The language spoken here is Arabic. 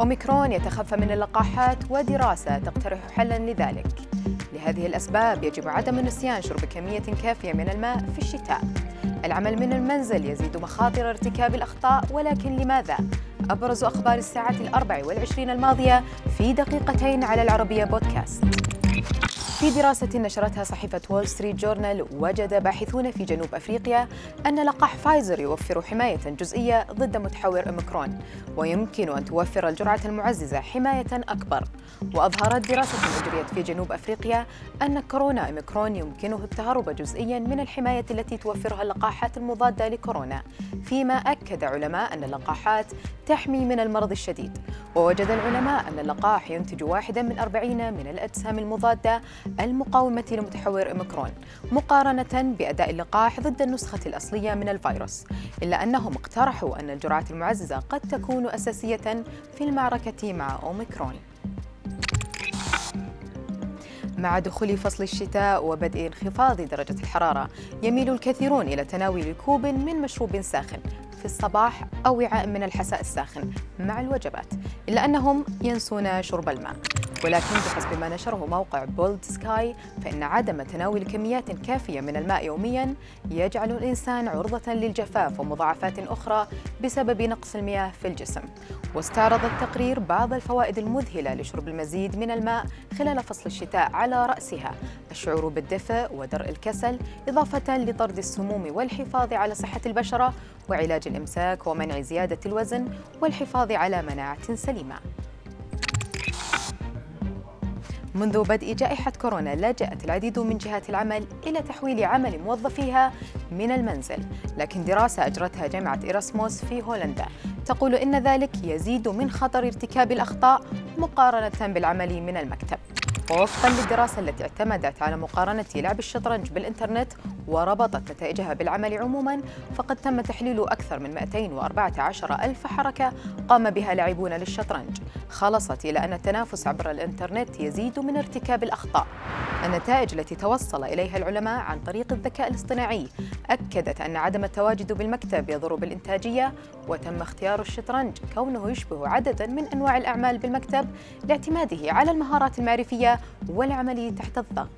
أوميكرون يتخفى من اللقاحات ودراسة تقترح حلا لذلك. لهذه الأسباب يجب عدم نسيان شرب كمية كافية من الماء في الشتاء. العمل من المنزل يزيد مخاطر ارتكاب الأخطاء ولكن لماذا؟ أبرز أخبار الساعة الأربع والعشرين الماضية في دقيقتين على العربية بودكاست. في دراسة نشرتها صحيفة وول ستريت جورنال وجد باحثون في جنوب أفريقيا أن لقاح فايزر يوفر حماية جزئية ضد متحور أوميكرون ويمكن أن توفر الجرعة المعززة حماية أكبر. وأظهرت دراسة أجريت في جنوب أفريقيا أن كورونا أوميكرون يمكنه التهرب جزئيا من الحماية التي توفرها اللقاحات المضادة لكورونا فيما أكد علماء أن اللقاحات تحمي من المرض الشديد. ووجد العلماء أن اللقاح ينتج واحدا من أربعين من الأجسام المضادة المقاومة لمتحور أوميكرون مقارنة بأداء اللقاح ضد النسخة الأصلية من الفيروس. إلا أنهم اقترحوا أن الجرعات المعززة قد تكون أساسية في المعركة مع أوميكرون. مع دخول فصل الشتاء وبدء انخفاض درجة الحرارة يميل الكثيرون إلى تناول كوب من مشروب ساخن في الصباح أو وعاء من الحساء الساخن مع الوجبات إلا أنهم ينسون شرب الماء. ولكن بحسب ما نشره موقع بولد سكاي فإن عدم تناول كميات كافية من الماء يوميا يجعل الإنسان عرضة للجفاف ومضاعفات أخرى بسبب نقص المياه في الجسم. واستعرض التقرير بعض الفوائد المذهلة لشرب المزيد من الماء خلال فصل الشتاء على رأسها. الشعور بالدفء ودرء الكسل إضافة لطرد السموم والحفاظ على صحة البشرة وعلاج الإمساك ومنع زيادة الوزن والحفاظ على مناعة سليمة. منذ بدء جائحة كورونا لجأت العديد من جهات العمل إلى تحويل عمل موظفيها من المنزل لكن دراسة أجرتها جامعة إيراسموس في هولندا تقول إن ذلك يزيد من خطر ارتكاب الأخطاء مقارنة بالعمل من المكتب. ووفقا للدراسة التي اعتمدت على مقارنة لعب الشطرنج بالإنترنت وربطت نتائجها بالعمل عموما فقد تم تحليل أكثر من 214 ألف حركة قام بها لاعبون للشطرنج. خلصت إلى أن التنافس عبر الإنترنت يزيد من ارتكاب الأخطاء. النتائج التي توصل إليها العلماء عن طريق الذكاء الاصطناعي أكدت أن عدم التواجد بالمكتب يضر بالإنتاجية وتم اختيار الشطرنج كونه يشبه عددا من أنواع الأعمال بالمكتب لاعتماده على المهارات المعرفية والعمل تحت الضغط.